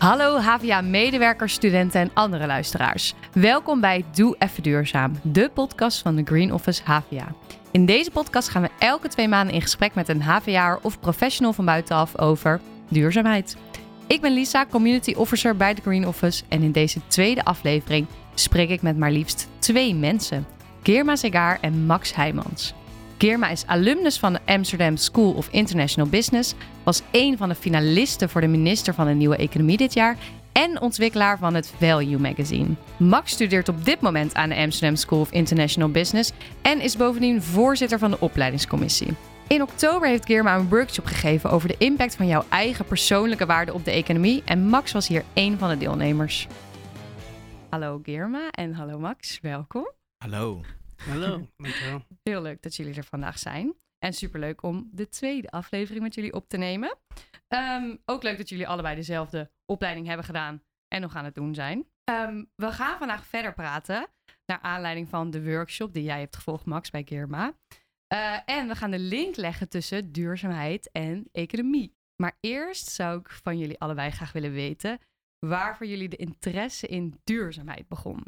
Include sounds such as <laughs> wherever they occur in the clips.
Hallo HVA-medewerkers, studenten en andere luisteraars. Welkom bij Doe Even Duurzaam, de podcast van de Green Office HVA. In deze podcast gaan we elke twee maanden in gesprek met een HVA'er of professional van buitenaf over duurzaamheid. Ik ben Lisa, Community Officer bij de Green Office en in deze tweede aflevering spreek ik met maar liefst twee mensen. Geerma Zegaar en Max Heijmans. Geerma is alumnus van de Amsterdam School of International Business, was een van de finalisten voor de minister van de Nieuwe Economie dit jaar en ontwikkelaar van het Value Magazine. Max studeert op dit moment aan de Amsterdam School of International Business en is bovendien voorzitter van de opleidingscommissie. In oktober heeft Geerma een workshop gegeven over de impact van jouw eigen persoonlijke waarde op de economie en Max was hier één van de deelnemers. Hallo Geerma en hallo Max, welkom. Hallo. Hallo, <laughs> dankjewel. Heel leuk dat jullie er vandaag zijn. En superleuk om de tweede aflevering met jullie op te nemen. Ehm, ook leuk dat jullie allebei dezelfde opleiding hebben gedaan en nog aan het doen zijn. Ehm, we gaan vandaag verder praten naar aanleiding van de workshop die jij hebt gevolgd, Max, bij Geerma. Uh, en we gaan de link leggen tussen duurzaamheid en economie. Maar eerst zou ik van jullie allebei graag willen weten waar voor jullie de interesse in duurzaamheid begon.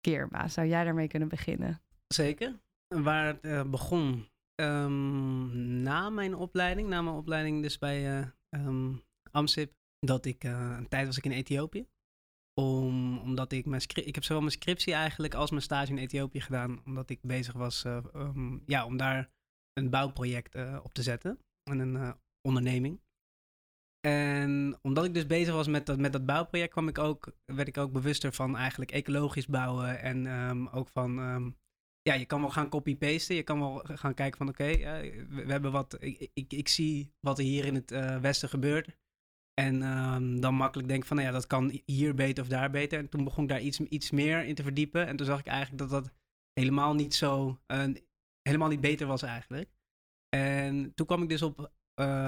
Geerma, zou jij daarmee kunnen beginnen? Zeker. Waar het uh, begon um, na mijn opleiding, na mijn opleiding dus bij uh, AMSIP, dat ik uh, een tijd was ik in Ethiopië. Om, omdat ik mijn ik heb zowel mijn scriptie eigenlijk als mijn stage in Ethiopië gedaan, omdat ik bezig was um, ja, om daar een bouwproject op te zetten en een onderneming. En omdat ik dus bezig was met dat, met dat bouwproject, kwam ik ook, werd ik ook bewuster van eigenlijk ecologisch bouwen en ook van ja, je kan wel gaan copy-pasten. Je kan wel gaan kijken van oké, uh, we, hebben wat. Ik, ik, ik, zie wat er hier in het uh, Westen gebeurt. En um, dan makkelijk denk van nou ja, dat kan hier beter of daar beter. En toen begon ik daar iets, iets meer in te verdiepen. En toen zag ik eigenlijk dat dat helemaal niet zo. Uh, helemaal niet beter was eigenlijk. En toen kwam ik dus op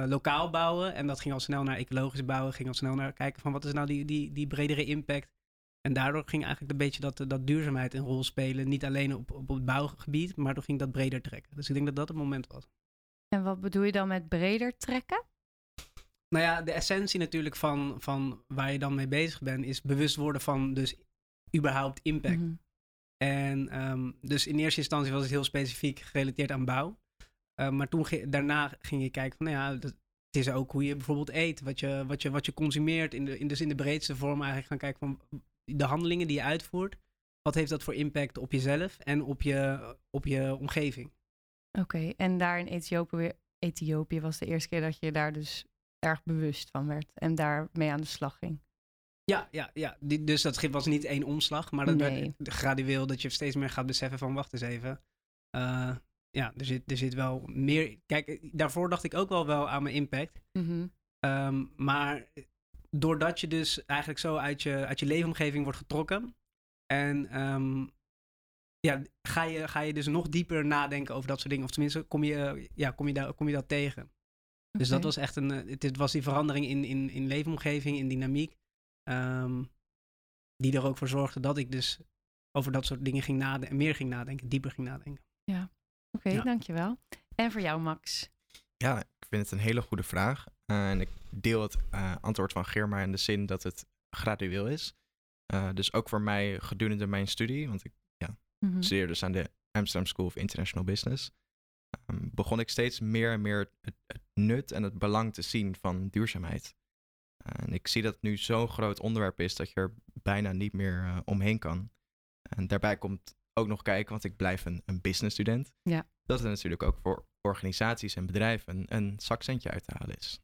lokaal bouwen. En dat ging al snel naar ecologisch bouwen. Ging al snel naar kijken van wat is nou die, die, die bredere impact. En daardoor ging eigenlijk een beetje dat, dat duurzaamheid een rol spelen. Niet alleen op, op het bouwgebied, maar toen ging dat breder trekken. Dus ik denk dat dat het moment was. En wat bedoel je dan met breder trekken? Nou ja, de essentie natuurlijk van, van waar je dan mee bezig bent, is bewust worden van dus überhaupt impact. Mm -hmm. En um, dus in eerste instantie was het heel specifiek gerelateerd aan bouw. Uh, maar toen daarna ging je kijken van, nou ja, dat, het is ook hoe je bijvoorbeeld eet, wat je, wat je, wat je consumeert, in de, in, dus in de breedste vorm eigenlijk gaan kijken van de handelingen die je uitvoert, wat heeft dat voor impact op jezelf en op je, op je omgeving? Oké, okay, en daar in Ethiopië, Ethiopië was de eerste keer dat je daar dus erg bewust van werd en daarmee aan de slag ging. Ja, ja, ja. Die, dus dat was niet één omslag, maar dat nee. werd gradueel dat je steeds meer gaat beseffen van wacht eens even. Uh, ja, er zit, er zit wel meer. Kijk, daarvoor dacht ik ook wel wel aan mijn impact. Mm -hmm. um, maar doordat je dus eigenlijk zo uit je, uit je leefomgeving wordt getrokken. En um, ja, ga je, ga je dus nog dieper nadenken over dat soort dingen. Of tenminste, kom je, ja, kom je, daar, kom je dat tegen. Okay. Dus dat was echt een. Het, het, was die verandering in, in, in leefomgeving, in dynamiek. Um, die er ook voor zorgde dat ik dus over dat soort dingen ging nadenken. Meer ging nadenken, dieper ging nadenken. Ja, oké, okay, ja. dankjewel. En voor jou, Max? Ja, ik vind het een hele goede vraag. Uh, en ik deel het uh, antwoord van Germa in de zin dat het gradueel is. Uh, dus ook voor mij gedurende mijn studie, want ik ja, mm -hmm. studeer dus aan de Amsterdam School of International Business, um, begon ik steeds meer en meer het, het, nut en het belang te zien van duurzaamheid. en ik zie dat het nu zo'n groot onderwerp is dat je er bijna niet meer omheen kan. En daarbij komt ook nog kijken, want ik blijf een, een business student. Ja. Dat er natuurlijk ook voor organisaties en bedrijven een, een zakcentje uit te halen is.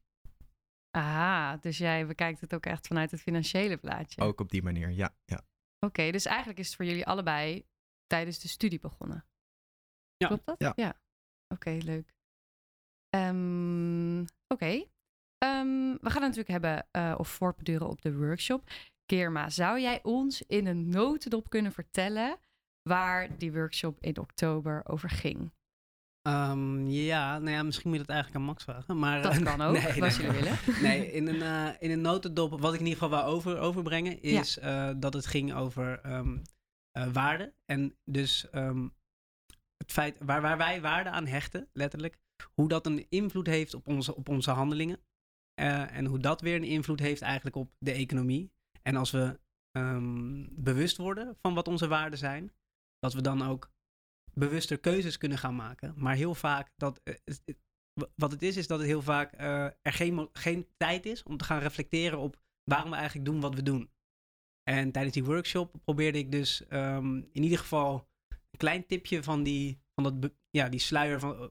Ah, dus jij bekijkt het ook echt vanuit het financiële plaatje. Ook op die manier, ja. ja. Oké, okay, dus eigenlijk is het voor jullie allebei tijdens de studie begonnen. Ja. Klopt dat? Ja. ja. Oké, okay, leuk. Um, Oké. Okay. Um, we gaan het natuurlijk hebben uh, of voortbeduren op de workshop. Keerma, zou jij ons in een notendop kunnen vertellen waar die workshop in oktober over ging? Um, ja, nou ja, misschien moet je dat eigenlijk aan Max vragen. Maar, dat kan ook, <laughs> nee, als jullie willen. <laughs> Nee, in een, uh, in een notendop, wat ik in ieder geval wil over, overbrengen, is ja. uh, dat het ging over um, uh, waarde. En dus um, het feit waar, waar wij waarde aan hechten, letterlijk, hoe dat een invloed heeft op onze, op onze handelingen. en hoe dat weer een invloed heeft eigenlijk op de economie. En als we ehm, bewust worden van wat onze waarden zijn, dat we dan ook bewuster keuzes kunnen gaan maken. Maar heel vaak, dat, wat het is, is dat het heel vaak er geen, geen tijd is om te gaan reflecteren op waarom we eigenlijk doen wat we doen. En tijdens die workshop probeerde ik dus ehm, in ieder geval een klein tipje van die, van dat, ja, die sluier van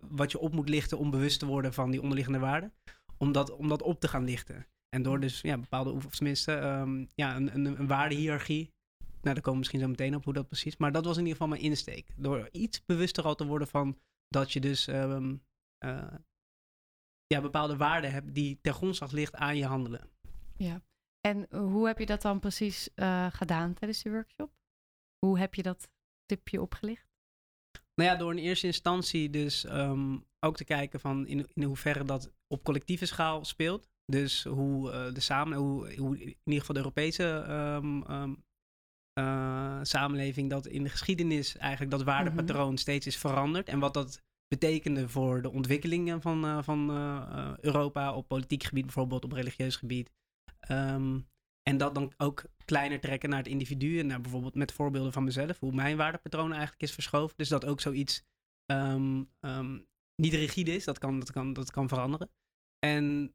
wat je op moet lichten om bewust te worden van die onderliggende waarden. Om dat, om dat op te gaan lichten. En door dus ja, bepaalde, of tenminste um, ja, een, een, een waardehiërarchie. Nou, daar komen we misschien zo meteen op hoe dat precies. Maar dat was in ieder geval mijn insteek. Door iets bewuster al te worden van dat je dus um, uh, ja, bepaalde waarden hebt die ter grondslag ligt aan je handelen. Ja, en hoe heb je dat dan precies uh, gedaan tijdens de workshop? Hoe heb je dat tipje opgelicht? Nou ja, door in eerste instantie dus um, ook te kijken van in, in hoeverre dat op collectieve schaal speelt. Dus hoe uh, de samen, hoe, hoe, in ieder geval de Europese um, um, uh, samenleving dat in de geschiedenis eigenlijk dat waardepatroon mm -hmm. steeds is veranderd. En wat dat betekende voor de ontwikkelingen van, uh, van Europa op politiek gebied, bijvoorbeeld op religieus gebied. Um, en dat dan ook kleiner trekken naar het individu. En naar bijvoorbeeld met voorbeelden van mezelf, hoe mijn waardepatroon eigenlijk is verschoven. Dus dat ook zoiets um, um, niet rigide is, dat kan, dat, kan, dat kan veranderen. En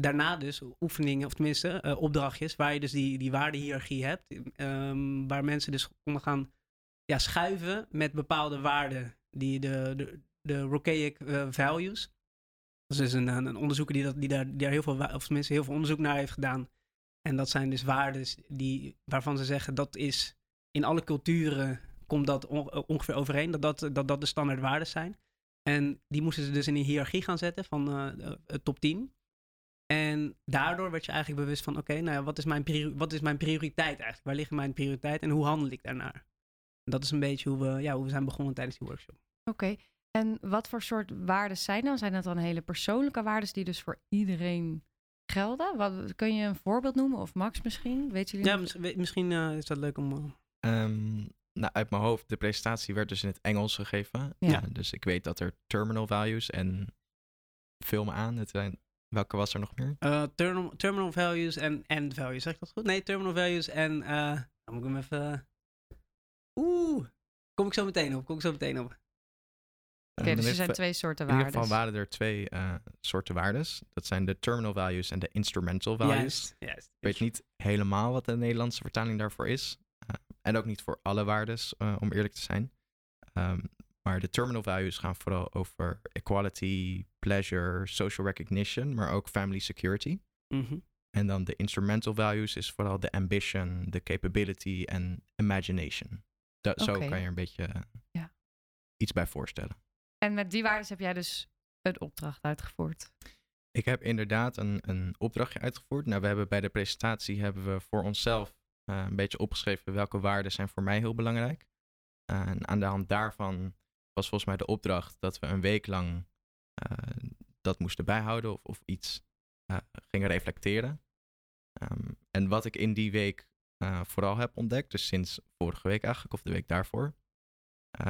daarna dus oefeningen, of tenminste uh, opdrachtjes, waar je dus die, die waardehiërarchie hebt. Um, waar mensen dus konden gaan ja, schuiven met bepaalde waarden, die de, de, de Rocaic uh, values. Dat is dus een, een onderzoeker die, dat, die, daar, daar heel veel, of tenminste heel veel onderzoek naar heeft gedaan. En dat zijn dus waarden die, waarvan ze zeggen dat is in alle culturen komt dat ongeveer overeen, dat dat, dat, dat de standaard waarden zijn. En die moesten ze dus in een hiërarchie gaan zetten van top 10. En daardoor werd je eigenlijk bewust van, oké, okay, nou ja, wat, is mijn wat is mijn prioriteit eigenlijk? Waar liggen mijn prioriteiten en hoe handel ik daarnaar? En dat is een beetje hoe we, ja, hoe we zijn begonnen tijdens die workshop. Oké, okay. en wat voor soort waarden zijn dan? Zijn dat dan hele persoonlijke waarden die dus voor iedereen gelden? Wat, kun je een voorbeeld noemen? Of Max misschien? Weet jullie ja, mis, misschien uh, is dat leuk om... Um, nou, uit mijn hoofd, de presentatie werd dus in het Engels gegeven. Ja. ja dus ik weet dat er terminal values en me aan. Het zijn, welke was er nog meer? Uh, terminal, terminal values en end values, zeg ik dat goed? Nee, terminal values en... Uh, dan moet ik hem even... Oeh, kom ik zo meteen op, kom ik zo meteen op. Oké, okay, dus er zijn twee soorten waarden. In ieder geval waren er twee uh, soorten waardes. Dat zijn de terminal values en de instrumental values. Juist, juist. Ik weet niet helemaal wat de Nederlandse vertaling daarvoor is. Uh, en ook niet voor alle waardes, uh, om eerlijk te zijn. Um, maar de terminal values gaan vooral over equality, pleasure, social recognition, maar ook family security. Mm -hmm. En dan de instrumental values is vooral de ambition, de capability en imagination. Dat, okay. Zo kan je er een beetje ja. iets bij voorstellen. En met die waarden heb jij dus een opdracht uitgevoerd? Ik heb inderdaad een, een opdrachtje uitgevoerd. Nou, we hebben bij de presentatie hebben we voor onszelf uh, een beetje opgeschreven welke waarden zijn voor mij heel belangrijk. Uh, en aan de hand daarvan was volgens mij de opdracht dat we een week lang uh, dat moesten bijhouden of, of iets gingen reflecteren. Um, en wat ik in die week vooral heb ontdekt, dus sinds vorige week eigenlijk, of de week daarvoor,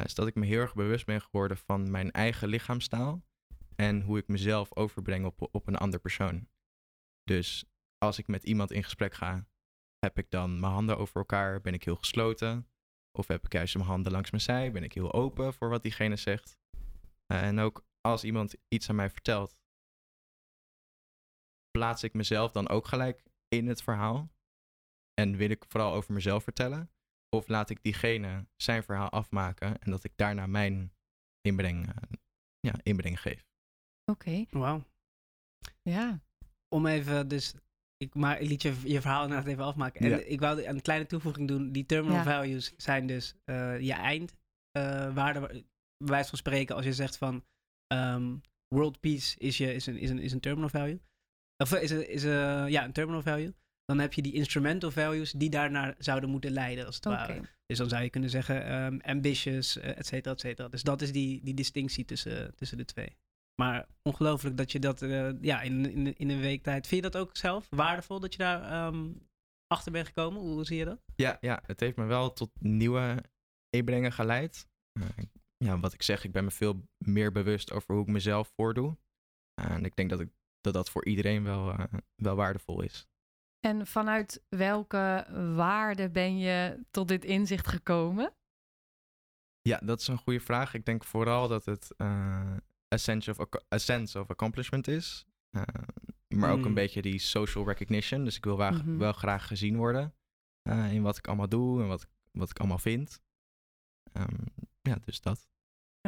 is dat ik me heel erg bewust ben geworden van mijn eigen lichaamstaal en hoe ik mezelf overbreng op, op een ander persoon. Dus als ik met iemand in gesprek ga, heb ik dan mijn handen over elkaar, ben ik heel gesloten? Of heb ik juist mijn handen langs mijn zij, ben ik heel open voor wat diegene zegt? Uh, en ook als iemand iets aan mij vertelt, plaats ik mezelf dan ook gelijk in het verhaal. En wil ik vooral over mezelf vertellen? Of laat ik diegene zijn verhaal afmaken en dat ik daarna mijn inbreng, uh, ja, inbreng geef. Oké. Okay. Wauw. Ja. Om even, dus ik, maar ik liet je, je verhaal inderdaad even afmaken. En ja. ik wou een kleine toevoeging doen. Die terminal ja. values zijn dus uh, je eindwaarde, uh, bij wijze van spreken, als je zegt van um, world peace is, je, is, een, is, een, is een terminal value. Of is, een, is een, ja, een terminal value dan heb je die instrumental values die daarnaar zouden moeten leiden, als het okay. ware. Dus dan zou je kunnen zeggen um, ambitious, et cetera, et cetera. Dus dat is die, die distinctie tussen, tussen de twee. Maar ongelooflijk dat je dat uh, ja, in, in, in een week tijd... Vind je dat ook zelf waardevol dat je daar um, achter bent gekomen? Hoe, hoe, zie je dat? Ja, ja, het heeft me wel tot nieuwe inbrengen geleid. Uh, ja, wat ik zeg, ik ben me veel meer bewust over hoe ik mezelf voordoe. en ik denk dat ik dat dat voor iedereen wel, wel waardevol is. En vanuit welke waarde ben je tot dit inzicht gekomen? Ja, dat is een goede vraag. Ik denk vooral dat het uh, a, sense of, a sense of accomplishment is. Uh, maar ook een mm. beetje die social recognition. Dus ik wil wel, mhm. wel graag gezien worden uh, in wat ik allemaal doe en wat, wat ik allemaal vind. Um, ja, dus dat.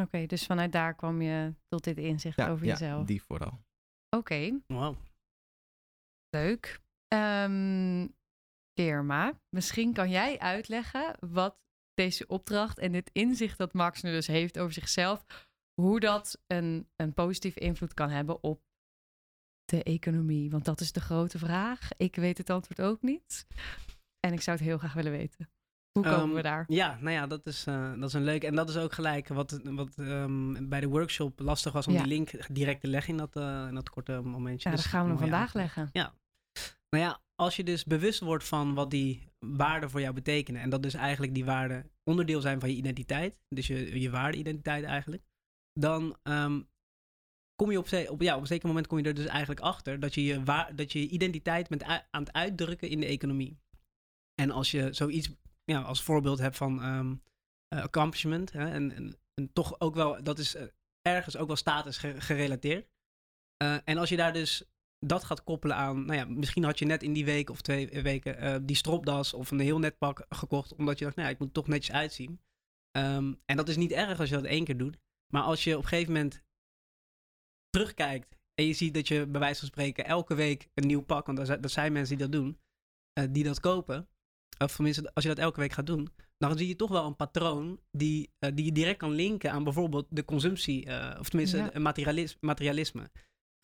Oké, dus vanuit daar kwam je tot dit inzicht over ja, jezelf? die vooral. Oké. Okay. Wow. Leuk. Um, Irma, misschien kan jij uitleggen wat deze opdracht en dit inzicht dat Max nu dus heeft over zichzelf, hoe dat een, een positieve invloed kan hebben op de economie. Want dat is de grote vraag. Ik weet het antwoord ook niet. En ik zou het heel graag willen weten. Hoe komen we ehm, daar? Ja, nou ja, dat is, uh, dat is een leuk. En dat is ook gelijk wat, wat um, bij de workshop lastig was om die link direct te leggen in dat, uh, in dat korte momentje. Ja, dus dat gaan we hem vandaag leggen. Ja. Nou ja, als je dus bewust wordt van wat die waarden voor jou betekenen. En dat dus eigenlijk die waarden onderdeel zijn van je identiteit. Dus je, je waardeidentiteit eigenlijk. Dan um, kom je op, ja, op een zeker moment kom je er dus eigenlijk achter dat je je, waar, dat je, je identiteit bent aan het uitdrukken in de economie. En als je zoiets ja, als voorbeeld hebt van um, accomplishment. Hè, en, toch ook wel, dat is uh, ergens ook wel status gerelateerd. Uh, en als je daar dus dat gaat koppelen aan, nou ja, misschien had je net in die week of twee weken die stropdas of een heel net pak gekocht, omdat je dacht, nou ja, ik moet toch netjes uitzien. Um, en dat is niet erg als je dat één keer doet. Maar als je op een gegeven moment terugkijkt en je ziet dat je bij wijze van spreken elke week een nieuw pak, want dat zijn mensen die dat doen, uh, die dat kopen, of tenminste als je dat elke week gaat doen, dan zie je toch wel een patroon die, uh, die je direct kan linken aan bijvoorbeeld de consumptie, of tenminste ja. materialisme. materialisme.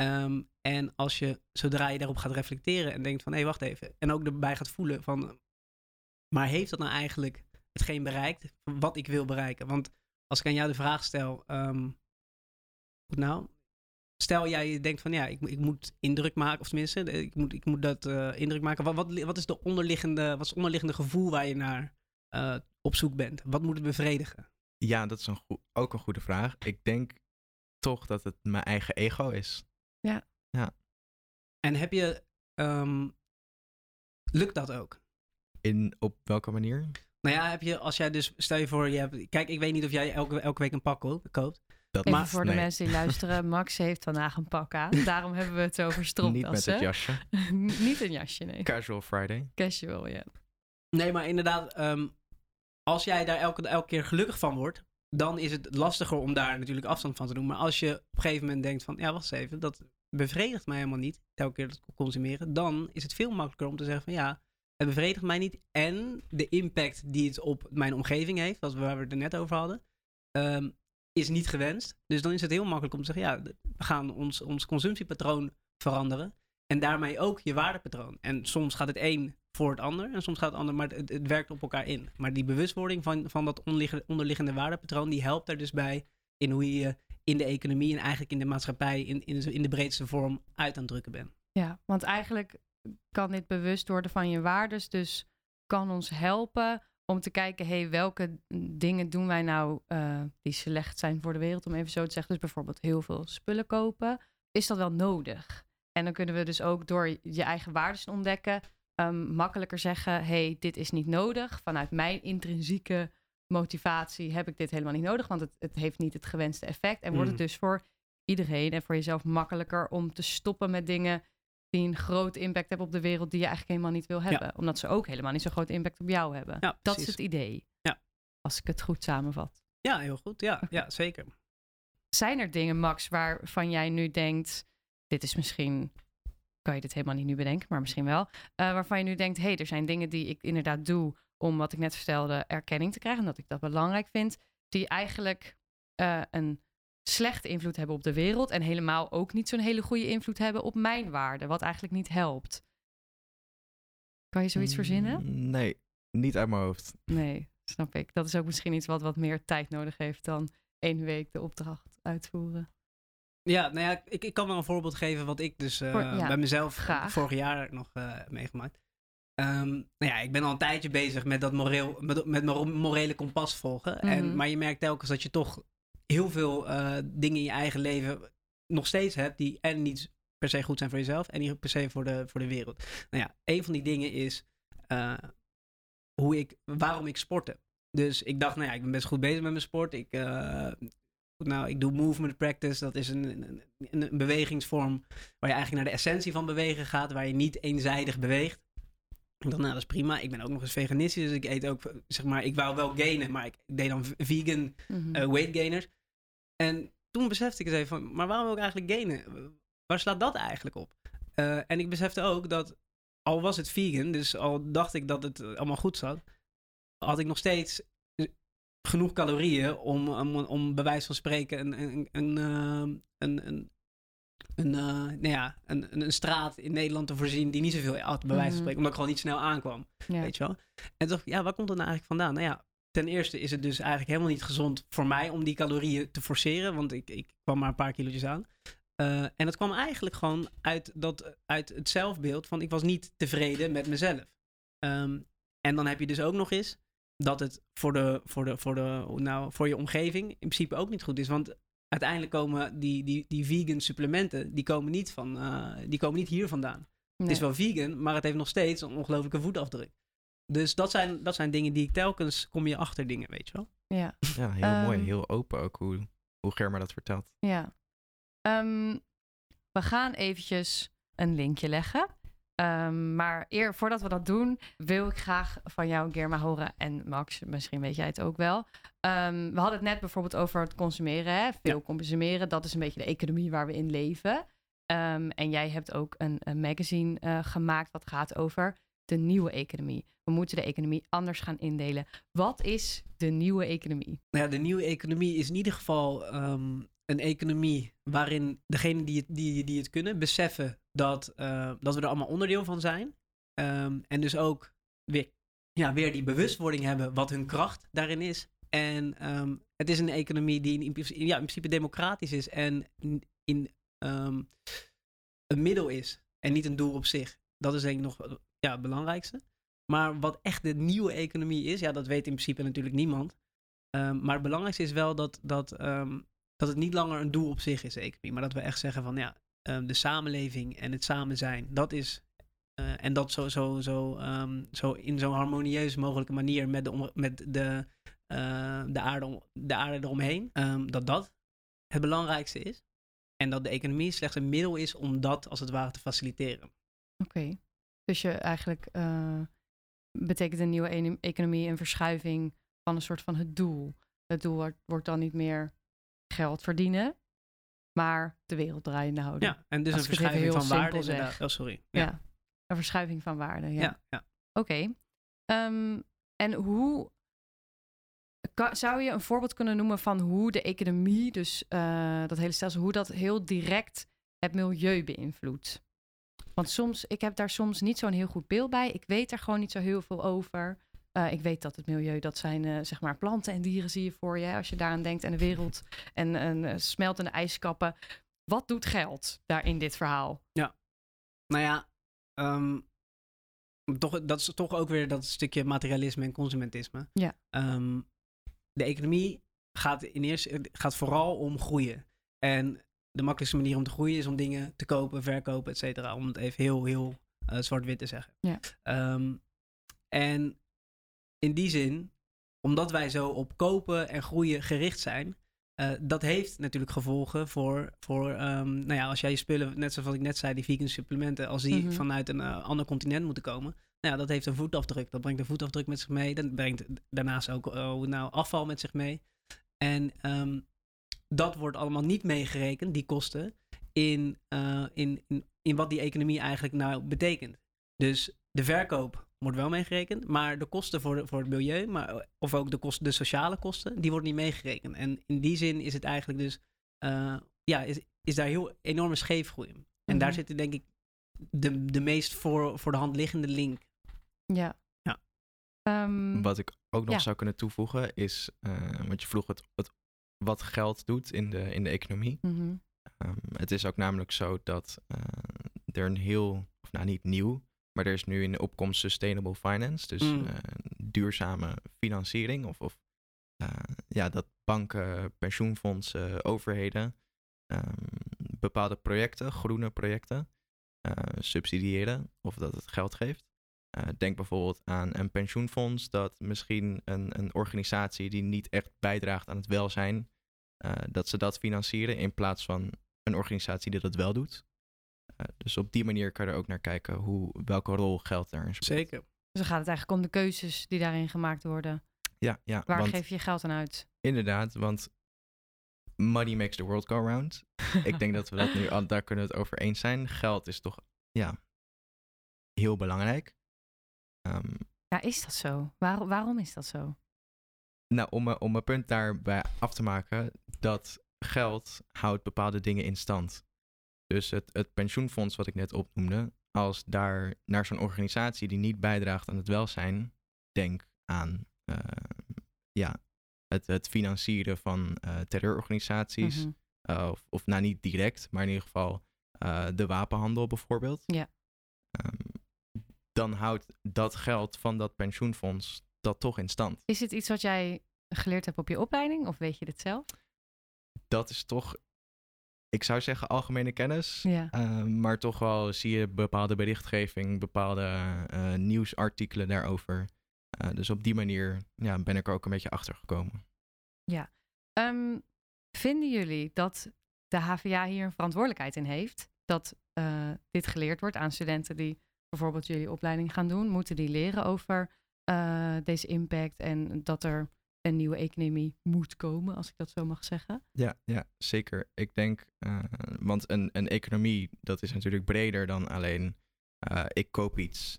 Um, en als je, zodra je daarop gaat reflecteren en denkt van hé, hey, wacht even. En ook erbij gaat voelen van, maar heeft dat nou eigenlijk hetgeen bereikt wat ik wil bereiken? Want als ik aan jou de vraag stel, um, nou, stel jij denkt van ja, ik, ik moet indruk maken, of tenminste, ik moet, ik moet dat uh, indruk maken. Wat, wat, wat, is de onderliggende, wat is het onderliggende gevoel waar je naar uh, op zoek bent? Wat moet het bevredigen? Ja, dat is een ook een goede vraag. Ik denk toch dat het mijn eigen ego is. Ja. ja. En heb je, um, lukt dat ook? In, op welke manier? Nou ja, heb je, als jij dus, stel je voor, je hebt, kijk, ik weet niet of jij elke, elke week een pak koopt. Dat Even voor de mensen die luisteren, <laughs> Max heeft vandaag een pak aan. Daarom hebben we het over stropdassen. Niet met het jasje. <laughs> niet een jasje, nee. Casual Friday. Casual, ja. Nee, maar inderdaad, um, als jij daar elke, elke keer gelukkig van wordt, dan is het lastiger om daar natuurlijk afstand van te doen. Maar als je op een gegeven moment denkt van, ja, wacht eens even, dat bevredigt mij helemaal niet, elke keer dat consumeren, dan is het veel makkelijker om te zeggen van, ja, het bevredigt mij niet. En de impact die het op mijn omgeving heeft, zoals waar we het er net over hadden, um, is niet gewenst. Dus dan is het heel makkelijk om te zeggen, ja, we gaan ons, ons consumptiepatroon veranderen. En daarmee ook je waardepatroon. En soms gaat het een voor het ander en soms gaat het ander, maar het, werkt op elkaar in. Maar die bewustwording van, van dat onderliggende, onderliggende waardepatroon, die helpt er dus bij in hoe je in de economie en eigenlijk in de maatschappij in, in, in de breedste vorm uit aan het drukken bent. Ja, want eigenlijk kan dit bewust worden van je waardes, dus kan ons helpen om te kijken, hey, welke dingen doen wij nou uh, die slecht zijn voor de wereld, om even zo te zeggen. Dus bijvoorbeeld heel veel spullen kopen. Is dat wel nodig? En dan kunnen we dus ook door je eigen waarden ontdekken, um, makkelijker zeggen: hey, dit is niet nodig. Vanuit mijn intrinsieke motivatie heb ik dit helemaal niet nodig, want het, het heeft niet het gewenste effect. En wordt het mm. dus voor iedereen en voor jezelf makkelijker om te stoppen met dingen die een groot impact hebben op de wereld die je eigenlijk helemaal niet wil hebben. Omdat ze ook helemaal niet zo'n groot impact op jou hebben. Ja, dat is het idee. Ja. Als ik het goed samenvat. Ja, heel goed. Ja, ja, zeker. Zijn er dingen, Max, waarvan jij nu denkt, dit is misschien, kan je dit helemaal niet nu bedenken, maar misschien wel, uh, waarvan je nu denkt, hé, hey, er zijn dingen die ik inderdaad doe om wat ik net vertelde erkenning te krijgen, en dat ik dat belangrijk vind, die eigenlijk uh, een slechte invloed hebben op de wereld en helemaal ook niet zo'n hele goede invloed hebben op mijn waarde, wat eigenlijk niet helpt. Kan je zoiets verzinnen? Mm, nee, niet uit mijn hoofd. Nee, snap ik. Dat is ook misschien iets wat wat meer tijd nodig heeft dan één week de opdracht uitvoeren. Ja, nou ja, ik, ik kan wel een voorbeeld geven wat ik dus uh, bij mezelf graag. vorig jaar nog uh, meegemaakt. Um, nou ja, ik ben al een tijdje bezig met dat moreel, met, met morele kompas volgen. Mm -hmm. en, mhm. maar je merkt telkens dat je toch heel veel uh, dingen in je eigen leven nog steeds hebt die en niet per se goed zijn voor jezelf en niet per se voor de, voor de wereld. Nou ja, een van die dingen is uh, hoe ik, waarom ik sporten. Dus ik dacht, nou ja, ik ben best goed bezig met mijn sport. Ik, uh, nou, ik doe movement practice. Dat is een, een, een, bewegingsvorm waar je eigenlijk naar de essentie van bewegen gaat. Waar je niet eenzijdig beweegt. Ik dacht, nou, dat is prima. Ik ben ook nog eens veganistisch. Dus ik eet ook, zeg maar, ik wou wel gainen. Maar ik deed dan vegan mm weight gainers. En toen besefte ik eens even van, maar waarom wil ik eigenlijk gainen? Waar slaat dat eigenlijk op? Uh, en ik besefte ook dat, al was het vegan, dus al dacht ik dat het allemaal goed zat, had ik nog steeds genoeg calorieën om, om, om bij wijze van spreken een, een, een, een, een, een, uh, nou ja, een, een, straat in Nederland te voorzien die niet zoveel had, bij wijze van mhm. spreken, omdat ik gewoon niet snel aankwam. Weet je wel? En toch, ja, waar komt dat nou eigenlijk vandaan? Nou ja, ten eerste is het dus eigenlijk helemaal niet gezond voor mij om die calorieën te forceren, want ik, ik kwam maar een paar kilo's aan. Uh, en dat kwam eigenlijk gewoon uit, dat, uit het zelfbeeld van ik was niet tevreden met mezelf. Um, en dan heb je dus ook nog eens dat het voor, de, voor, de, voor, de, nou, voor je omgeving in principe ook niet goed is. Want uiteindelijk komen die, die, die vegan supplementen, die komen niet, van, uh, die komen niet hier vandaan. Het is wel vegan, maar het heeft nog steeds een ongelofelijke voetafdruk. Dus dat zijn, dat zijn dingen die ik telkens kom je achter dingen, weet je wel. Ja, ja heel mooi. Ehm, heel open ook hoe, hoe Germa dat vertelt. Ja. Um, we gaan eventjes een linkje leggen. Um, maar eer, voordat we dat doen, wil ik graag van jou, Germa, horen. En Max, misschien weet jij het ook wel. Um, we hadden het net bijvoorbeeld over het consumeren. Hè? Veel consumeren, dat is een beetje de economie waar we in leven. Um, en jij hebt ook een, een magazine uh, gemaakt wat gaat over de nieuwe economie. We moeten de economie anders gaan indelen. Wat is de nieuwe economie? Nou ja, de nieuwe economie is in ieder geval een economie waarin degenen die het, die, die het kunnen beseffen dat, uh, dat we er allemaal onderdeel van zijn. Um, en dus ook weer, ja, weer die bewustwording hebben wat hun kracht daarin is. En het is een economie die in, ja, in principe democratisch is en in, een middel is en niet een doel op zich. Dat is denk ik nog ja, het belangrijkste. Maar wat echt de nieuwe economie is, ja, dat weet in principe natuurlijk niemand. maar het belangrijkste is wel dat, dat dat het niet langer een doel op zich is, de economie. Maar dat we echt zeggen van ja, um, de samenleving en het samen zijn, dat is. Uh, en dat zo, zo, zo, zo in zo'n harmonieus mogelijke manier met de, met de, uh, de, aarde, de aarde eromheen. Dat dat het belangrijkste is. En dat de economie slechts een middel is om dat als het ware te faciliteren. Oké. Dus je eigenlijk uh, betekent een nieuwe economie een verschuiving van een soort van het doel. Het doel wordt, dan niet meer geld verdienen, maar de wereld draaiende houden. Ja, en dus een verschuiving van waarde. Oh, sorry. Ja. een verschuiving van waarde. Ja. ja, ja. Oké. Ehm, en hoe zou je een voorbeeld kunnen noemen van hoe de economie, dus uh, dat hele stelsel, hoe dat heel direct het milieu beïnvloedt? Want soms, ik heb daar soms niet zo'n heel goed beeld bij. Ik weet er gewoon niet zo heel veel over. Uh, ik weet dat het milieu, dat zijn uh, zeg maar planten en dieren zie je voor je. Als je daaraan denkt en de wereld en, en uh, smeltende ijskappen. Wat doet geld daar in dit verhaal? Ja, nou ja, um, toch, dat is toch ook weer dat stukje materialisme en consumentisme. Ja. Um, de economie gaat, in eerste, gaat vooral om groeien. En de makkelijkste manier om te groeien is om dingen te kopen, verkopen, et cetera. Om het even heel, heel zwart-wit te zeggen. Ja. Um, en in die zin, omdat wij zo op kopen en groeien gericht zijn, uh, dat heeft natuurlijk gevolgen voor, voor um, nou ja, als jij je spullen, net zoals ik net zei, die vegan supplementen, als die mm -hmm. vanuit een uh, ander continent moeten komen, nou ja, dat heeft een voetafdruk. Dat brengt een voetafdruk met zich mee. Dat brengt daarnaast ook nou, afval met zich mee. En um, dat wordt allemaal niet meegerekend, die kosten, in, in, in, in wat die economie eigenlijk nou betekent. Dus de verkoop wordt wel meegerekend. Maar de kosten voor, de, voor het milieu, maar, of ook de, kosten, de sociale kosten, die worden niet meegerekend. En in die zin is het eigenlijk dus, uh, ja, is, is daar heel enorme scheefgroei in. En daar mhm. zit denk ik de, de meest voor, voor de hand liggende link. Ja. ja. Um, wat ik ook nog ja. zou kunnen toevoegen is, uh, want je vroeg het, het, wat geld doet in de, in de economie. Mm -hmm. um, het is ook namelijk zo dat uh, er een heel, of nou niet nieuw, maar er is nu in de opkomst sustainable finance, dus mm. uh, duurzame financiering. Of, of uh, ja, dat banken, pensioenfondsen, overheden um, bepaalde projecten, groene projecten, subsidiëren of dat het geld geeft. Denk bijvoorbeeld aan een pensioenfonds dat misschien een, een organisatie die niet echt bijdraagt aan het welzijn, dat ze dat financieren in plaats van een organisatie die dat wel doet. dus op die manier kan je er ook naar kijken hoe, welke rol geld daarin speelt. Zeker. Dus dan gaat het eigenlijk om de keuzes die daarin gemaakt worden. Ja, ja. Waar geef je geld aan uit? Inderdaad, want money makes the world go round. <laughs> ik denk dat we dat nu, daar kunnen we het over eens zijn. Geld is toch, ja, heel belangrijk. Um, ja, is dat zo? Waar, waarom is dat zo? Nou, om, om mijn punt daarbij af te maken, dat geld houdt bepaalde dingen in stand. Dus het, het pensioenfonds wat ik net opnoemde, als daar naar zo'n organisatie die niet bijdraagt aan het welzijn, denk aan uh, ja, het, het financieren van uh, terreurorganisaties. Mhm. uh, of, of nou niet direct, maar in ieder geval de wapenhandel bijvoorbeeld. Ja. Um, dan houdt dat geld van dat pensioenfonds dat toch in stand. Is het iets wat jij geleerd hebt op je opleiding of weet je dit zelf? Dat is toch ik zou zeggen algemene kennis. Ja. Ehm, maar toch wel zie je bepaalde berichtgeving, bepaalde uh, nieuwsartikelen daarover. Uh, dus op die manier ja, ben ik er ook een beetje achter gekomen. Ja. Um, vinden jullie dat de HVA hier een verantwoordelijkheid in heeft? Dat uh, dit geleerd wordt aan studenten die bijvoorbeeld jullie opleiding gaan doen? Moeten die leren over deze impact en dat er een nieuwe economie moet komen, als ik dat zo mag zeggen. Ja, ja zeker. Ik denk, uh, want een, een economie, dat is natuurlijk breder dan alleen uh, ik koop iets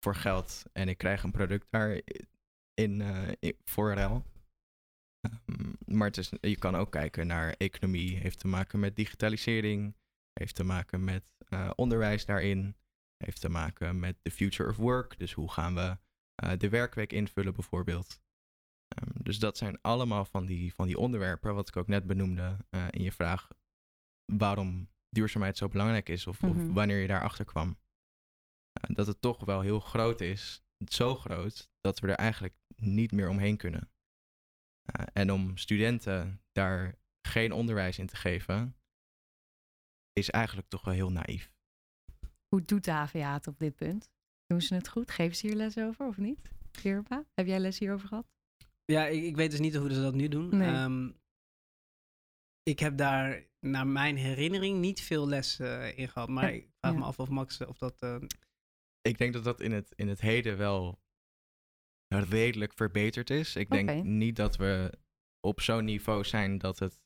voor geld en ik krijg een product daar in, voor ruil. Um, maar je kan ook kijken naar economie, heeft te maken met digitalisering, heeft te maken met onderwijs daarin, heeft te maken met the future of work. Dus hoe gaan we de werkweek invullen bijvoorbeeld. Um, dus dat zijn allemaal van die, van die onderwerpen, wat ik ook net benoemde uh, in je vraag, waarom duurzaamheid zo belangrijk is of, mm -hmm. of mhm. wanneer je daarachter kwam. Uh, dat het toch wel heel groot is, zo groot, dat we er eigenlijk niet meer omheen kunnen. En om studenten daar geen onderwijs in te geven, is eigenlijk toch wel heel naïef. Hoe doet de HVA het op dit punt? Doen ze het goed? Geven ze hier les over of niet? Kirpa, heb jij les hierover gehad? Ja, ik, ik weet dus niet hoe ze dat nu doen. Nee. Um, ik heb daar naar mijn herinnering niet veel les uh, in gehad. Maar ik vraag ja. me af of Max of dat... Uh... Ik denk dat dat in het, in het heden wel redelijk verbeterd is. Ik denk niet dat we op zo'n niveau zijn dat het,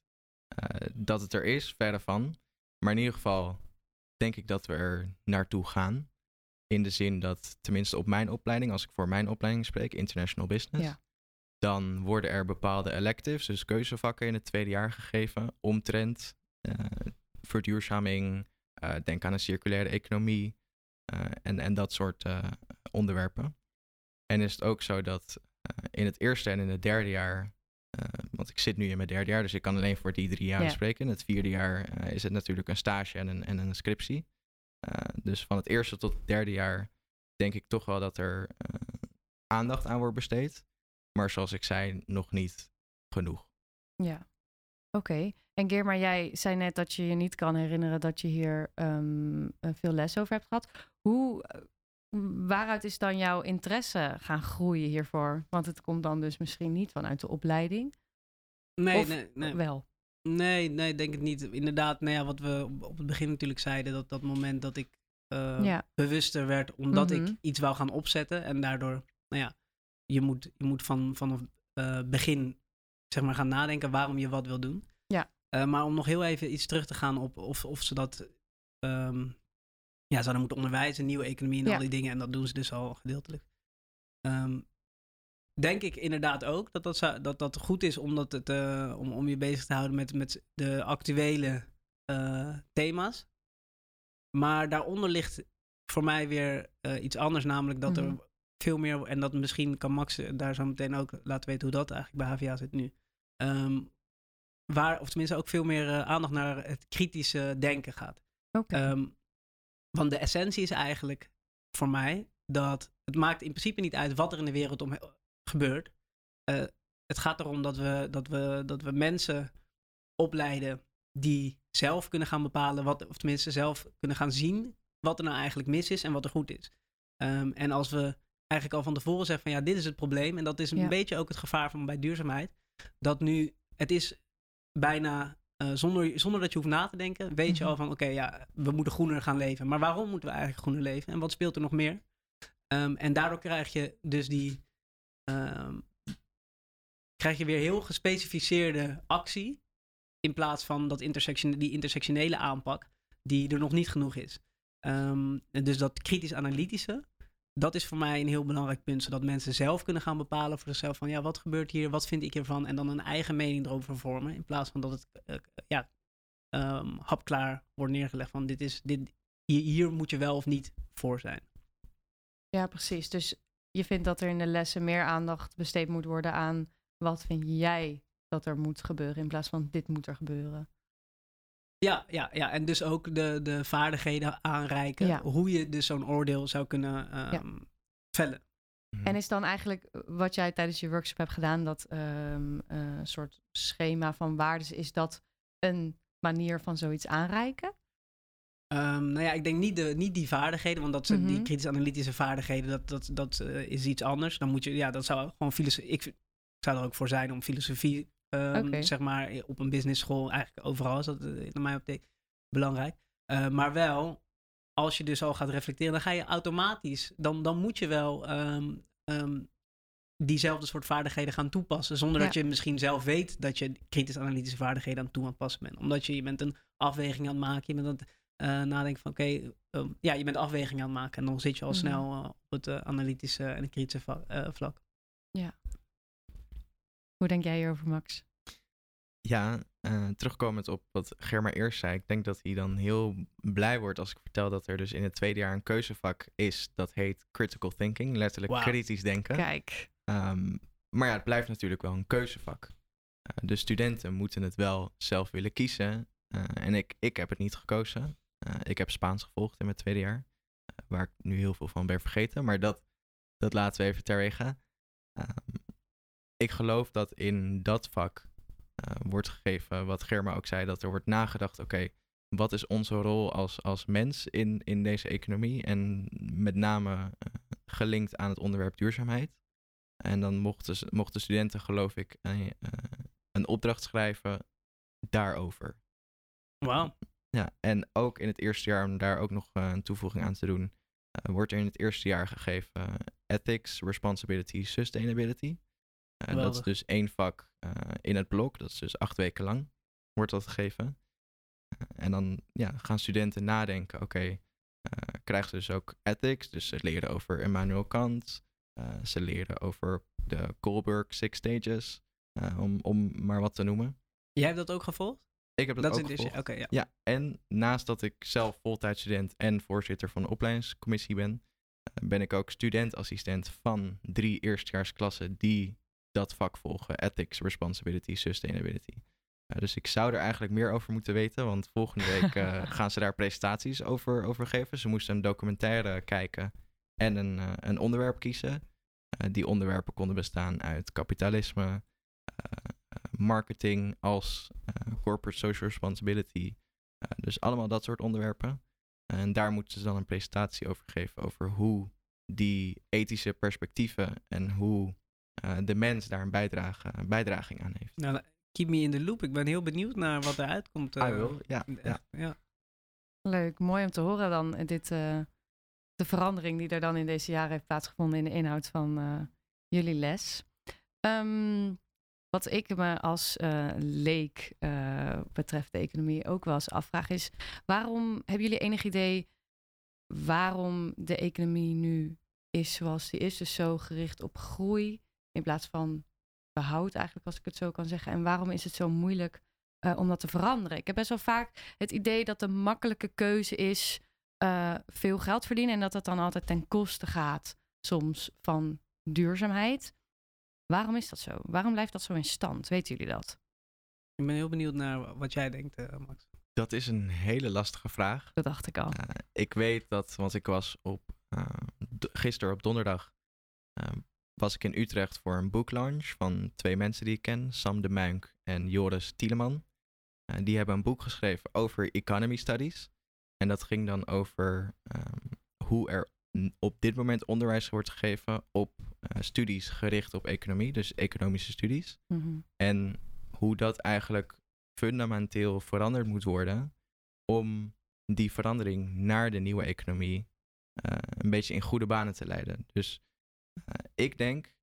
uh, dat het er is, verre van. Maar in ieder geval denk ik dat we er naartoe gaan. In de zin dat, tenminste op mijn opleiding, als ik voor mijn opleiding spreek, International Business... Ja dan worden er bepaalde electives, dus keuzevakken in het tweede jaar gegeven, omtrent uh, verduurzaming, uh, denk aan een circulaire economie uh, en, en dat soort onderwerpen. En is het ook zo dat in het eerste en in het derde jaar, want ik zit nu in mijn derde jaar, dus ik kan alleen voor die drie jaar ja. spreken. In het vierde jaar is het natuurlijk een stage en een, en een scriptie. dus van het eerste tot het derde jaar denk ik toch wel dat er aandacht aan wordt besteed. Maar zoals ik zei, nog niet genoeg. Ja, oké. Okay. En Geer, maar jij zei net dat je je niet kan herinneren dat je hier um, veel les over hebt gehad. Hoe, eh, waaruit is dan jouw interesse gaan groeien hiervoor? Want het komt dan dus misschien niet vanuit de opleiding. Nee, of nee, nee. Wel. Nee, nee, denk het niet. Inderdaad, nou ja, wat we op het begin natuurlijk zeiden, dat dat moment dat ik uh, ja. bewuster werd, omdat mm -hmm. ik iets wou gaan opzetten en daardoor, nou ja, je moet, je moet van, vanaf uh, begin zeg maar, gaan nadenken waarom je wat wil doen. Ja. Uh, maar om nog heel even iets terug te gaan op of, of ze dat um, ja, zouden moeten onderwijzen, nieuwe economie en ja. al die dingen. En dat doen ze dus al gedeeltelijk. Um, denk ik inderdaad ook dat dat, zou, dat, dat goed is om, dat het, uh, om, om je bezig te houden met, met de actuele uh, thema's. Maar daaronder ligt voor mij weer uh, iets anders, namelijk dat mm -hmm. er veel meer, en dat misschien kan Max daar zo meteen ook laten weten hoe dat eigenlijk bij HVA zit nu. Um, waar, of tenminste ook veel meer aandacht naar het kritische denken gaat. Okay. Um, want de essentie is eigenlijk voor mij dat het maakt in principe niet uit wat er in de wereld om gebeurt. Uh, het gaat erom dat we, dat, we, dat we mensen opleiden die zelf kunnen gaan bepalen, wat, of tenminste zelf kunnen gaan zien wat er nou eigenlijk mis is en wat er goed is. Ehm, en als we eigenlijk al van tevoren zeggen van ja, dit is het probleem. En dat is een beetje ook het gevaar van bij duurzaamheid. Dat nu, het is bijna uh, zonder, zonder dat je hoeft na te denken, weet je mhm. al van oké, ja, we moeten groener gaan leven. Maar waarom moeten we eigenlijk groener leven? En wat speelt er nog meer? Um, en daardoor krijg je dus die. Um, krijg je weer heel gespecificeerde actie. In plaats van dat intersection, die intersectionele aanpak, die er nog niet genoeg is. Um, dus dat kritisch-analytische, dat is voor mij een heel belangrijk punt. Zodat mensen zelf kunnen gaan bepalen voor zichzelf van ja, wat gebeurt hier, wat vind ik hiervan? En dan een eigen mening erover vormen. In plaats van dat het uh, ja, um, hapklaar wordt neergelegd van dit is, dit, hier, hier moet je wel of niet voor zijn. Ja, precies. Dus je vindt dat er in de lessen meer aandacht besteed moet worden aan wat vind jij dat er moet gebeuren in plaats van dit moet er gebeuren. Ja, ja, ja. en dus ook de, de vaardigheden aanreiken. Hoe je dus zo'n oordeel zou kunnen um, vellen. Mhm. En is dan eigenlijk wat jij tijdens je workshop hebt gedaan, dat um, uh, soort schema van waarden, is dat een manier van zoiets aanreiken? Um, nou ja, ik denk niet, de, niet die vaardigheden, want dat zijn die mhm. kritisch-analytische vaardigheden, dat, dat, dat uh, is iets anders. Dan moet je, ja, dat zou gewoon filosofie. Ik zou er ook voor zijn om filosofie Um, Zeg maar op een business school, eigenlijk overal is dat uh, naar mij op de, belangrijk. Uh, maar wel, als je dus al gaat reflecteren, dan ga je automatisch, dan, dan moet je wel um, um, diezelfde soort vaardigheden gaan toepassen. Zonder dat je misschien zelf weet dat je kritisch-analytische vaardigheden aan het toe aan het passen bent. Omdat je, je bent een afweging aan het maken, je bent aan het uh, nadenken van oké, okay, ja, je bent afweging aan het maken. En dan zit je al mm -hmm. snel op het analytische en het kritische vlak. Ja, hoe denk jij hierover, Max? Ja, uh, terugkomend op wat Germa eerst zei. Ik denk dat hij dan heel blij wordt als ik vertel dat er dus in het tweede jaar een keuzevak is. Dat heet critical thinking, letterlijk kritisch denken. Kijk. Um, maar ja, het blijft natuurlijk wel een keuzevak. Uh, de studenten moeten het wel zelf willen kiezen. Uh, en ik, ik heb het niet gekozen. Ik heb Spaans gevolgd in mijn tweede jaar. waar ik nu heel veel van ben vergeten. Maar dat, dat laten we even terwege. Um, ik geloof dat in dat vak uh, wordt gegeven, wat Germa ook zei, dat er wordt nagedacht, oké, wat is onze rol als, als mens in, in deze economie? En met name gelinkt aan het onderwerp duurzaamheid. En dan mochten, mochten studenten, geloof ik, een opdracht schrijven daarover. Wauw. Ja, en ook in het eerste jaar, om daar ook nog een toevoeging aan te doen, wordt er in het eerste jaar gegeven ethics, responsibility, sustainability. Dat is dus één vak in het blok. Dat is dus acht weken lang wordt dat gegeven. En dan ja, gaan studenten nadenken. Oké, okay, krijgen ze dus ook ethics. Dus ze leren over Immanuel Kant. ze leren over de Kohlberg Six Stages. om, om maar wat te noemen. Jij hebt dat ook gevolgd? Ik heb dat, dat ook gevolgd. Okay, ja. ja, en naast dat ik zelf voltijdstudent en voorzitter van de opleidingscommissie ben, ben ik ook studentassistent van drie eerstejaarsklassen die dat vak volgen. Ethics, Responsibility, Sustainability. Uh, dus ik zou er eigenlijk meer over moeten weten, want volgende week uh, <laughs> gaan ze daar presentaties over, over geven. Ze moesten een documentaire kijken en een, uh, een onderwerp kiezen. die onderwerpen konden bestaan uit kapitalisme, marketing als corporate social responsibility. dus allemaal dat soort onderwerpen. En daar moeten ze dan een presentatie over geven over hoe die ethische perspectieven en hoe uh, de mens daar een, bijdrage, een bijdraging aan heeft. Nou, keep me in the loop. Ik ben heel benieuwd naar wat eruit komt. Uh, wil, ja, ja. ja. Leuk, mooi om te horen dan eh, dit, uh, de verandering die er dan in deze jaren heeft plaatsgevonden in de inhoud van uh, jullie les. Um, wat ik me als uh, leek uh, betreft de economie ook wel eens afvraag is: waarom hebben jullie enig idee waarom de economie nu is zoals die is? Dus zo gericht op groei in plaats van behoud, eigenlijk, als ik het zo kan zeggen. En waarom is het zo moeilijk uh, om dat te veranderen? Ik heb best wel vaak het idee dat de makkelijke keuze is veel geld verdienen. En dat dat dan altijd ten koste gaat, soms van duurzaamheid. Waarom is dat zo? Waarom blijft dat zo in stand? Weten jullie dat? Ik ben heel benieuwd naar wat jij denkt, uh, Max. Dat is een hele lastige vraag. Dat dacht ik al. ik weet dat, want ik was op gisteren op donderdag was ik in Utrecht voor een boeklaunch van twee mensen die ik ken, Sam de Muink en Joris Tieleman. die hebben een boek geschreven over economy studies. En dat ging dan over ehm, hoe er op dit moment onderwijs wordt gegeven op studies gericht op economie, dus economische studies. Mhm. En hoe dat eigenlijk fundamenteel veranderd moet worden om die verandering naar de nieuwe economie uh, een beetje in goede banen te leiden. Dus uh, ik denk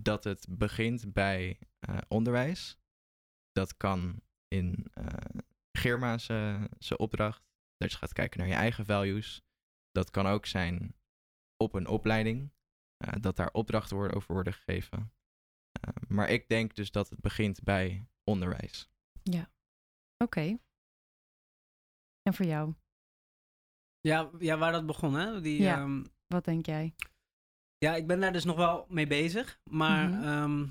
dat het begint bij onderwijs. Dat kan in Germa's opdracht, dat je gaat kijken naar je eigen values. Dat kan ook zijn op een opleiding, dat daar opdrachten worden, over worden gegeven. maar ik denk dus dat het begint bij onderwijs. Ja, oké. En voor jou? Ja, ja waar dat begon, hè? Die, ja. Ehm, wat denk jij? Ja, ik ben daar dus nog wel mee bezig. Maar mhm. ehm,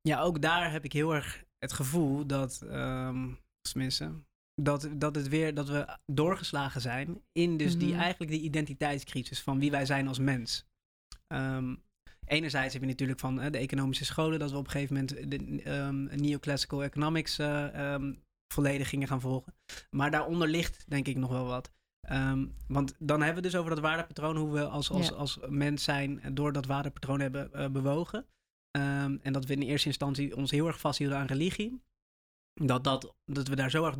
ja, ook daar heb ik heel erg het gevoel dat, um, tenminste, dat, dat, het weer, dat we doorgeslagen zijn in dus die, mhm. eigenlijk die identiteitscrisis van wie wij zijn als mens. enerzijds heb je natuurlijk van de economische scholen, dat we op een gegeven moment de um, neoclassical economics uh, volledig gingen gaan volgen. Maar daaronder ligt denk ik nog wel wat. Ehm, want dan hebben we dus over dat waardepatroon, hoe we als, als, als mens zijn door dat waardepatroon hebben uh, bewogen. En dat we in eerste instantie ons heel erg vasthielden aan religie. Dat, dat, dat we daar zo erg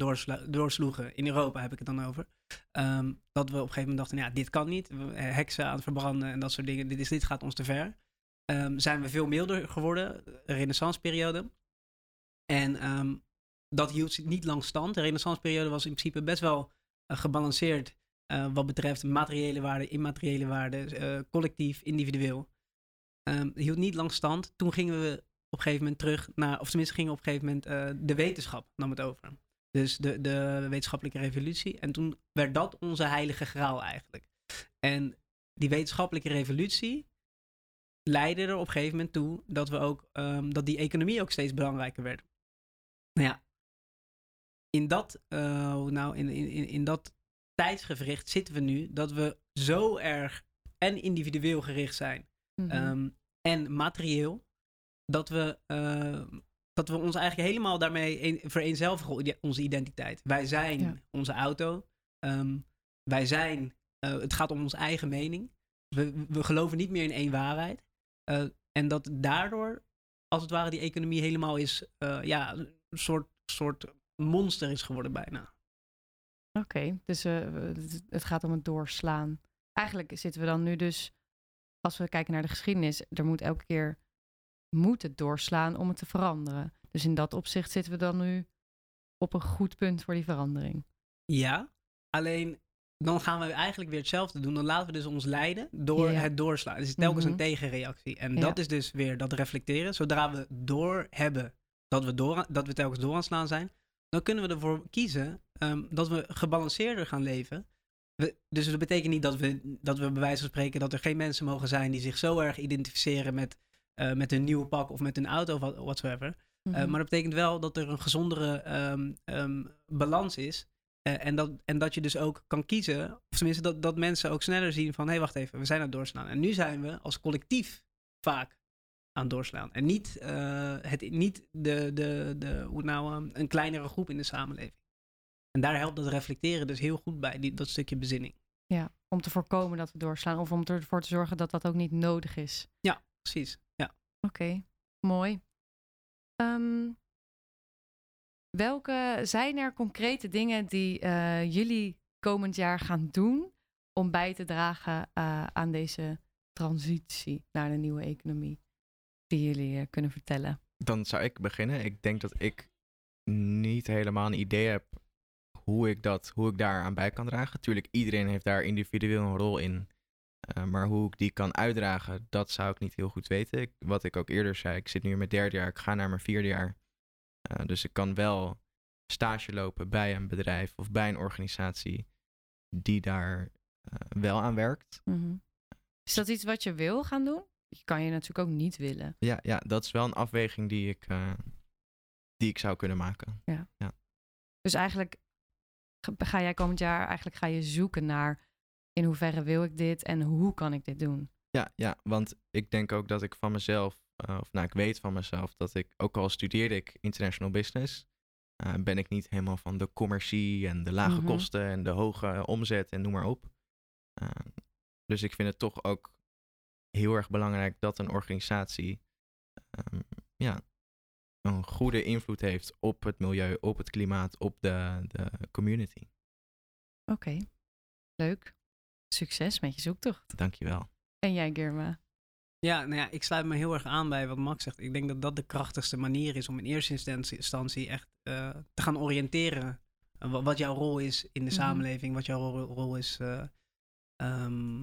doorsloegen, in Europa heb ik het dan over. Um, dat we op een gegeven moment dachten, ja, dit kan niet. Heksen aan het verbranden en dat soort dingen, dit, is, dit gaat ons te ver. zijn we veel milder geworden, renaissanceperiode. En dat hield niet lang stand. De renaissanceperiode was in principe best wel uh, gebalanceerd wat betreft materiële waarden, immateriële waarden, collectief, individueel. Um, hield niet lang stand. Toen gingen we op een gegeven moment terug naar, of tenminste gingen we op een gegeven moment de wetenschap nam het over. Dus de, de wetenschappelijke revolutie. En toen werd dat onze heilige graal eigenlijk. En die wetenschappelijke revolutie leidde er op een gegeven moment toe dat we ook, um, dat die economie ook steeds belangrijker werd. Nou ja, in dat, uh, nou, in, in, in dat tijdsgevricht zitten we nu dat we zo erg en individueel gericht zijn mhm. ehm, en materieel, dat we, uh, dat we ons eigenlijk helemaal daarmee een, vereenzelvigen, onze identiteit. Wij zijn onze auto, um, wij zijn, uh, het gaat om onze eigen mening. We, we geloven niet meer in één waarheid. Uh, en dat daardoor, als het ware, die economie helemaal is, ja, een soort, soort monster is geworden bijna. Oké, dus het gaat om het doorslaan. Eigenlijk zitten we dan nu dus, als we kijken naar de geschiedenis, er moet elke keer moet het doorslaan om het te veranderen. Dus in dat opzicht zitten we dan nu op een goed punt voor die verandering. Ja, alleen dan gaan we eigenlijk weer hetzelfde doen. Dan laten we dus ons leiden door het doorslaan. Dus het is telkens een mhm. tegenreactie. En dat is dus weer dat reflecteren. Zodra we door hebben dat we, door, dat we telkens door aan het slaan zijn, dan kunnen we ervoor kiezen ehm, dat we gebalanceerder gaan leven. dus dat betekent niet dat we, dat we bij wijze van spreken dat er geen mensen mogen zijn die zich zo erg identificeren met, uh, met hun nieuwe pak of met hun auto of whatsoever. Uh, maar dat betekent wel dat er een gezondere ehm, ehm, balans is. Uh, en, dat, en dat je dus ook kan kiezen, of tenminste dat, dat mensen ook sneller zien van hé, hey, wacht even, we zijn aan het doorslaan. En nu zijn we als collectief vaak aan doorslaan. En niet, het, niet de, de, de, hoe nou, um, een kleinere groep in de samenleving. En daar helpt dat reflecteren dus heel goed bij, die, dat stukje bezinning. Ja, om te voorkomen dat we doorslaan of om ervoor te zorgen dat dat ook niet nodig is. Ja, precies. Oké, mooi. Um, welke zijn er concrete dingen die uh, jullie komend jaar gaan doen om bij te dragen uh, aan deze transitie naar de nieuwe economie? die jullie eh, kunnen vertellen? Dan zou ik beginnen. Ik denk dat ik niet helemaal een idee heb hoe ik, dat, hoe ik daar aan bij kan dragen. Tuurlijk, iedereen heeft daar individueel een rol in. Uh, maar hoe ik die kan uitdragen, dat zou ik niet heel goed weten. wat ik ook eerder zei, ik zit nu in mijn derde jaar, ik ga naar mijn vierde jaar. Uh, dus ik kan wel stage lopen bij een bedrijf of bij een organisatie die daar uh, wel aan werkt. Mm -hmm. Is dat iets wat je wil gaan doen? kan je natuurlijk ook niet willen. Ja, ja dat is wel een afweging die ik, die ik zou kunnen maken. Ja. ja. Dus eigenlijk ga jij komend jaar eigenlijk ga je zoeken naar in hoeverre wil ik dit en hoe kan ik dit doen? Ja, ja want ik denk ook dat ik van mezelf, uh, of nou ik weet van mezelf, dat ik, ook al studeerde ik international business, ben ik niet helemaal van de commercie en de lage Mhm. kosten en de hoge omzet en noem maar op. dus ik vind het toch ook heel erg belangrijk dat een organisatie ehm, ja, een goede invloed heeft op het milieu, op het klimaat, op de, de community. Oké, leuk. Succes met je zoektocht. Dankjewel. En jij, Girma? Ja, nou ja, ik sluit me heel erg aan bij wat Max zegt. Ik denk dat dat de krachtigste manier is om in eerste instantie, instantie echt eh, te gaan oriënteren. eh, wa- wat jouw rol is in de Mhm. samenleving, wat jouw rol, rol is eh, ehm,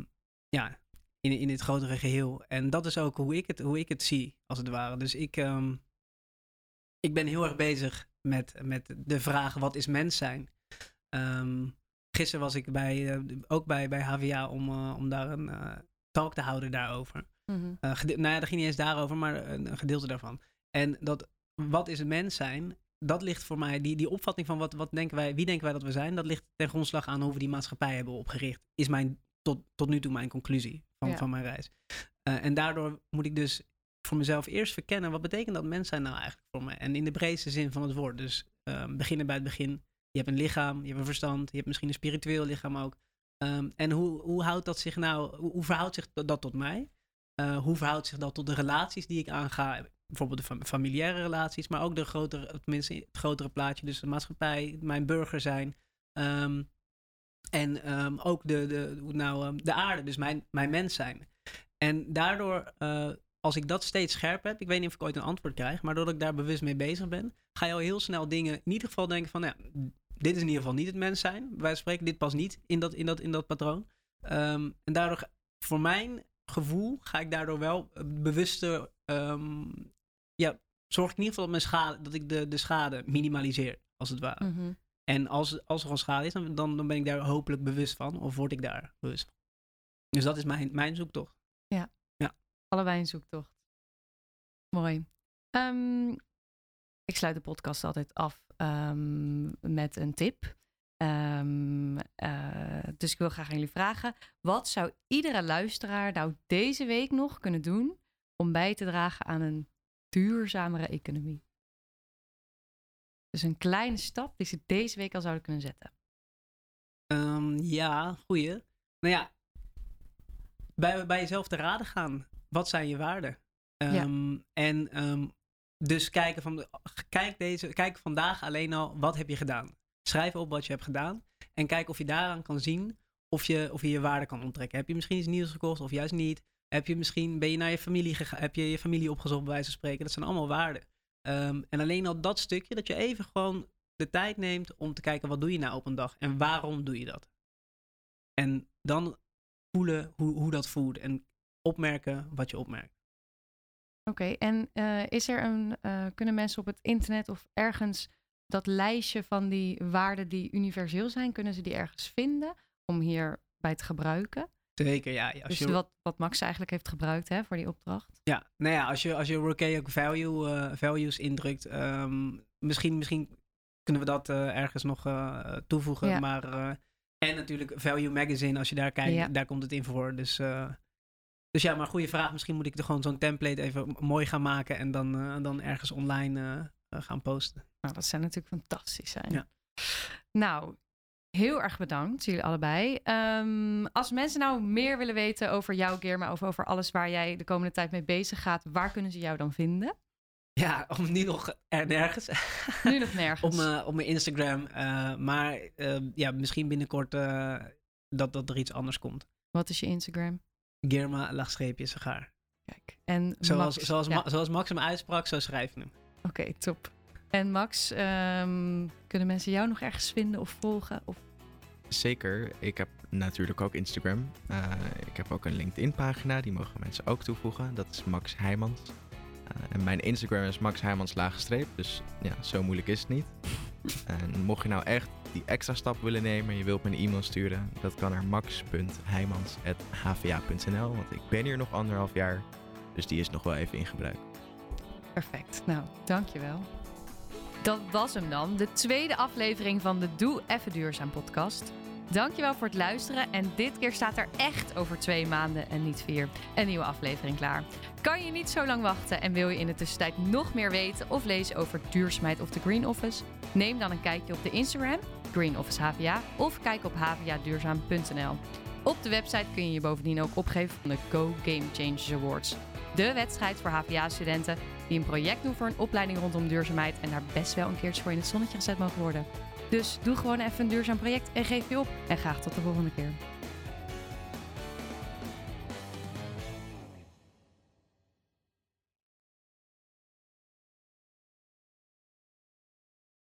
ja, in, in het grotere geheel. En dat is ook hoe ik het, hoe ik het zie, als het ware. Dus ik, ehm, ik ben heel erg bezig met, met de vraag: wat is mens zijn? Ehm, gisteren was ik bij, eh, ook bij, bij HVA om, eh, om daar een eh, talk te houden daarover. Mhm. Nou ja, dat ging niet eens daarover, maar een, een gedeelte daarvan. En dat, wat is het mens zijn? Dat ligt voor mij, die, die opvatting van wat, wat denken wij, wie denken wij dat we zijn, dat ligt ten grondslag aan hoe we die maatschappij hebben opgericht. Is mijn, tot, tot nu toe mijn conclusie van, Ja. van mijn reis. En daardoor moet ik dus voor mezelf eerst verkennen, wat betekent dat mens zijn nou eigenlijk voor me? En in de breedste zin van het woord. Dus eh, beginnen bij het begin. Je hebt een lichaam, je hebt een verstand, je hebt misschien een spiritueel lichaam ook. Ehm, en hoe, hoe houdt dat zich nou, hoe, verhoudt zich dat, tot mij? Eh, hoe verhoudt zich dat tot de relaties die ik aanga? Bijvoorbeeld de fam- familiaire relaties, maar ook de grotere, tenminste het grotere plaatje, dus de maatschappij, mijn burger zijn. Ehm, en ehm, ook de, de, nou, de aarde, dus mijn, mijn mens zijn. En daardoor, eh, als ik dat steeds scherp heb, ik weet niet of ik ooit een antwoord krijg, maar doordat ik daar bewust mee bezig ben, ga je al heel snel dingen in ieder geval denken van, ja, dit is in ieder geval niet het mens zijn. Bij wijze van spreken, dit past niet in dat, in dat, in dat patroon. Ehm, en daardoor, voor mijn gevoel, ga ik daardoor wel eh, bewuster, ehm, ja, zorg ik in ieder geval dat, mijn schade, dat ik de, de schade minimaliseer, als het ware. Mhm. En als, als er een schade is, dan, dan, dan ben ik daar hopelijk bewust van, of word ik daar bewust van. Dus dat is mijn, mijn zoektocht. Allebei een zoektocht. Mooi. Ehm, ik sluit de podcast altijd af ehm, met een tip. Ehm, eh, dus ik wil graag aan jullie vragen: wat zou iedere luisteraar nou deze week nog kunnen doen om bij te dragen aan een duurzamere economie? Dus een kleine stap die ze deze week al zouden kunnen zetten. Ehm, ja, goeie. Nou ja, bij, bij jezelf te raden gaan. Wat zijn je waarden? Ehm, En dus kijken van, kijk, deze, kijk vandaag alleen al, wat heb je gedaan? Schrijf op wat je hebt gedaan. En kijk of je daaraan kan zien of je of je, je waarde kan onttrekken. Heb je misschien iets nieuws gekocht of juist niet? Heb je misschien, ben je naar je familie gegaan? Heb je je familie opgezocht bij wijze van spreken? Dat zijn allemaal waarden. Ehm, en alleen al dat stukje, dat je even gewoon de tijd neemt om te kijken wat doe je nou op een dag en waarom doe je dat. En dan voelen hoe, hoe dat voelt en opmerken wat je opmerkt. Oké, en eh, is er een, eh, kunnen mensen op het internet of ergens dat lijstje van die waarden die universeel zijn, kunnen ze die ergens vinden om hierbij te gebruiken? Zeker, ja. Als dus je, wat, wat Max eigenlijk heeft gebruikt hè, voor die opdracht. ja, nou ja, als je, als je Rokaic value, eh, values indrukt, ehm, misschien, misschien kunnen we dat ergens nog toevoegen. Ja. Maar, en natuurlijk Value Magazine, als je daar kijkt, Ja. daar komt het in voor. Dus, dus ja, maar goede vraag. Misschien moet ik er gewoon zo'n template even mooi gaan maken en dan, eh, dan ergens online eh, eh, gaan posten. Nou, dat zou natuurlijk fantastisch zijn. Ja. Nou, heel erg bedankt, jullie allebei. Ehm, als mensen nou meer willen weten over jou, Geerma, of over alles waar jij de komende tijd mee bezig gaat, waar kunnen ze jou dan vinden? Ja, <laughs> om nu nog er nergens. Nu nog nergens. op, mijn, op mijn Instagram. maar eh, ja, misschien binnenkort dat, dat er iets anders komt. Wat is je Instagram? Germa, lachstreepje, sigaar. Kijk. En Zoals, Max, zoals, ja. Ma- zoals Max hem uitspraak, zo schrijf je hem. Oké, top. En Max, ehm, kunnen mensen jou nog ergens vinden of volgen? Of... Zeker. Ik heb natuurlijk ook Instagram. Eh, ik heb ook een LinkedIn-pagina, die mogen mensen ook toevoegen. Dat is Max Heijmans. Eh, en mijn Instagram is Max Heijmans laagstreep, dus ja, zo moeilijk is het niet. <laughs> en mocht je nou echt die extra stap willen nemen en je wilt me een e-mail sturen, dat kan naar max.heijmans.hva.nl, want ik ben hier nog anderhalf jaar, dus die is nog wel even in gebruik. Perfect. Nou, dankjewel. Dat was hem dan. De tweede aflevering van de Doe Even Duurzaam podcast. Dankjewel voor het luisteren. En dit keer staat er echt over twee maanden en niet vier een nieuwe aflevering klaar. Kan je niet zo lang wachten en wil je in de tussentijd nog meer weten of lezen over duurzaamheid of de Green Office? Neem dan een kijkje op de Instagram, Green Office HVA, of kijk op hvaduurzaam.nl. Op de website kun je je bovendien ook opgeven van de Go Game Changers Awards. De wedstrijd voor HVA-studenten die een project doen voor een opleiding rondom duurzaamheid en daar best wel een keertje voor in het zonnetje gezet mogen worden. Dus doe gewoon even een duurzaam project en geef je op. En graag tot de volgende keer.